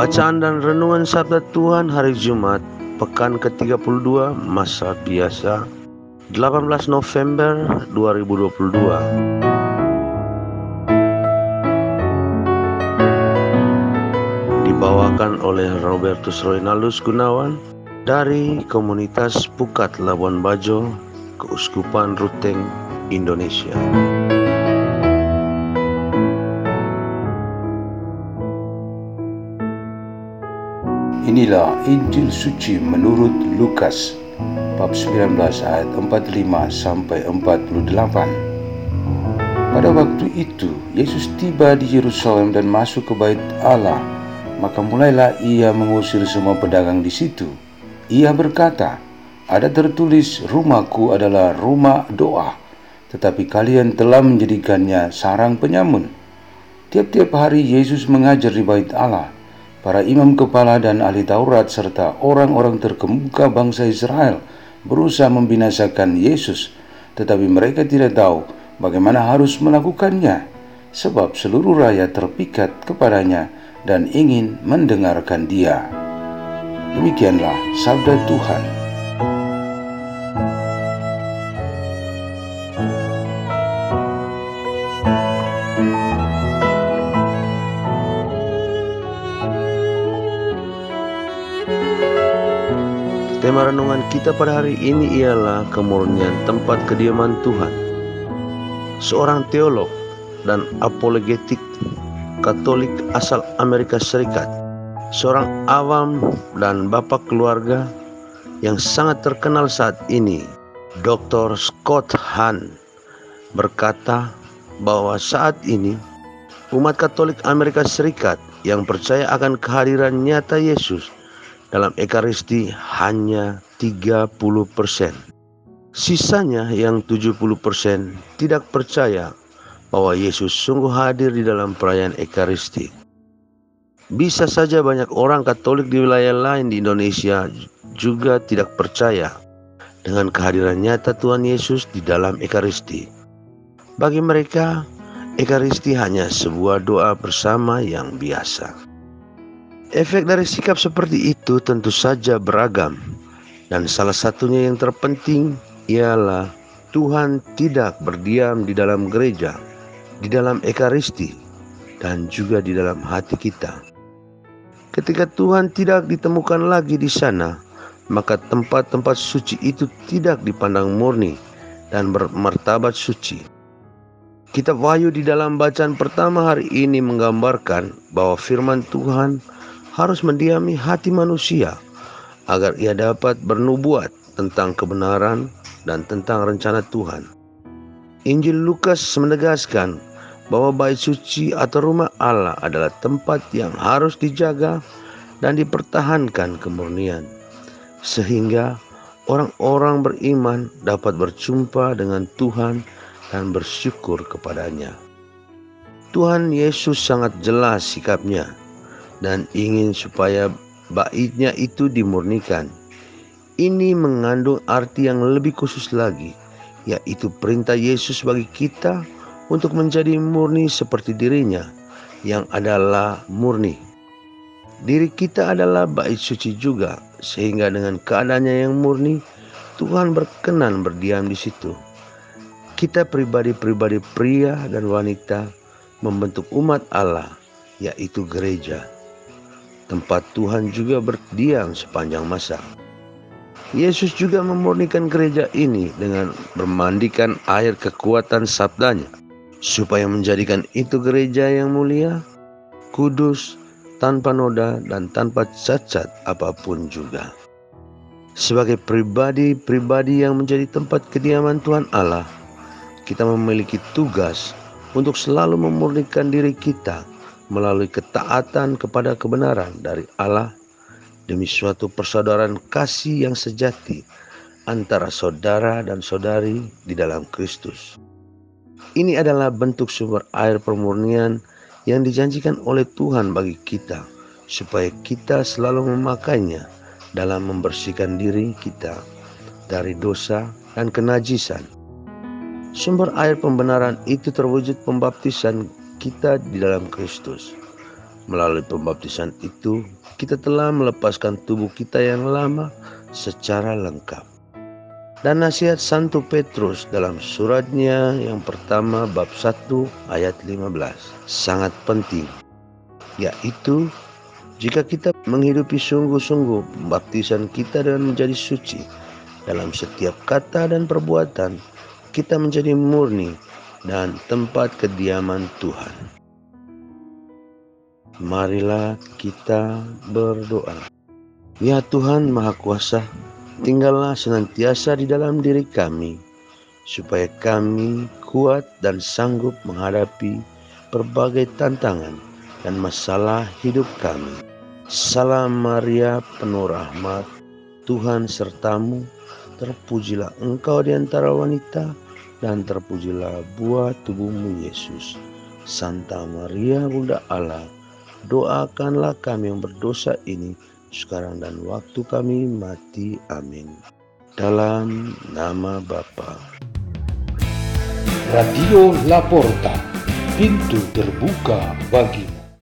Bacaan dan renungan Sabda Tuhan hari Jumat, pekan ke-32 masa biasa, 18 November 2022. Dibawakan oleh Robertus Roynalus Gunawan dari komunitas Pukat Labuan Bajo, Keuskupan Ruteng, Indonesia. Inilah Injil suci menurut Lukas bab 19 ayat 45 sampai 48. Pada waktu itu Yesus tiba di Yerusalem dan masuk ke bait Allah. Maka mulailah ia mengusir semua pedagang di situ. Ia berkata, "Ada tertulis, rumahku adalah rumah doa, tetapi kalian telah menjadikannya sarang penyamun." Tiap-tiap hari Yesus mengajar di bait Allah Para imam kepala dan ahli Taurat serta orang-orang terkemuka bangsa Israel berusaha membinasakan Yesus, tetapi mereka tidak tahu bagaimana harus melakukannya, sebab seluruh rakyat terpikat kepadanya dan ingin mendengarkan Dia. Demikianlah sabda Tuhan. Tema renungan kita pada hari ini ialah kemurnian tempat kediaman Tuhan. Seorang teolog dan apologetik Katolik asal Amerika Serikat, seorang awam dan bapak keluarga yang sangat terkenal saat ini, Dr. Scott Hahn berkata bahwa saat ini umat Katolik Amerika Serikat yang percaya akan kehadiran nyata Yesus dalam Ekaristi hanya 30 persen. Sisanya yang 70 persen tidak percaya bahwa Yesus sungguh hadir di dalam perayaan Ekaristi. Bisa saja banyak orang Katolik di wilayah lain di Indonesia juga tidak percaya dengan kehadiran nyata Tuhan Yesus di dalam Ekaristi. Bagi mereka, Ekaristi hanya sebuah doa bersama yang biasa. Efek dari sikap seperti itu tentu saja beragam, dan salah satunya yang terpenting ialah Tuhan tidak berdiam di dalam gereja, di dalam ekaristi, dan juga di dalam hati kita. Ketika Tuhan tidak ditemukan lagi di sana, maka tempat-tempat suci itu tidak dipandang murni dan bermartabat suci. Kitab Wahyu di dalam bacaan pertama hari ini menggambarkan bahwa firman Tuhan harus mendiami hati manusia agar ia dapat bernubuat tentang kebenaran dan tentang rencana Tuhan. Injil Lukas menegaskan bahwa bait suci atau rumah Allah adalah tempat yang harus dijaga dan dipertahankan kemurnian sehingga orang-orang beriman dapat berjumpa dengan Tuhan dan bersyukur kepadanya. Tuhan Yesus sangat jelas sikapnya dan ingin supaya baitnya itu dimurnikan. Ini mengandung arti yang lebih khusus lagi, yaitu perintah Yesus bagi kita untuk menjadi murni seperti dirinya yang adalah murni. Diri kita adalah bait suci juga, sehingga dengan keadaannya yang murni, Tuhan berkenan berdiam di situ. Kita pribadi-pribadi pria dan wanita membentuk umat Allah, yaitu gereja tempat Tuhan juga berdiam sepanjang masa. Yesus juga memurnikan gereja ini dengan memandikan air kekuatan sabdanya, supaya menjadikan itu gereja yang mulia, kudus, tanpa noda, dan tanpa cacat apa pun juga. Sebagai pribadi-pribadi yang menjadi tempat kediaman Tuhan Allah, kita memiliki tugas untuk selalu memurnikan diri kita melalui ketaatan kepada kebenaran dari Allah demi suatu persaudaraan kasih yang sejati antara saudara dan saudari di dalam Kristus. Ini adalah bentuk sumber air permurnian yang dijanjikan oleh Tuhan bagi kita, supaya kita selalu memakainya dalam membersihkan diri kita dari dosa dan kenajisan. Sumber air pembenaran itu terwujud pembaptisan kita di dalam Kristus. Melalui pembaptisan itu, kita telah melepaskan tubuh kita yang lama secara lengkap. Dan nasihat Santo Petrus dalam suratnya yang pertama bab 1 ayat 15 sangat penting yaitu jika kita menghidupi sungguh-sungguh baptisan kita dengan menjadi suci dalam setiap kata dan perbuatan kita menjadi murni dan tempat kediaman Tuhan. Marilah kita berdoa. Ya Tuhan Maha Kuasa, tinggallah senantiasa di dalam diri kami, supaya kami kuat dan sanggup menghadapi berbagai tantangan dan masalah hidup kami. Salam Maria penuh rahmat, Tuhan sertamu, terpujilah engkau di antara wanita, dan terpujilah buah tubuhmu Yesus. Santa Maria Bunda Allah, doakanlah kami yang berdosa ini, sekarang dan waktu kami mati. Amin. Dalam nama Bapa. Radio Laporta, pintu terbuka bagimu.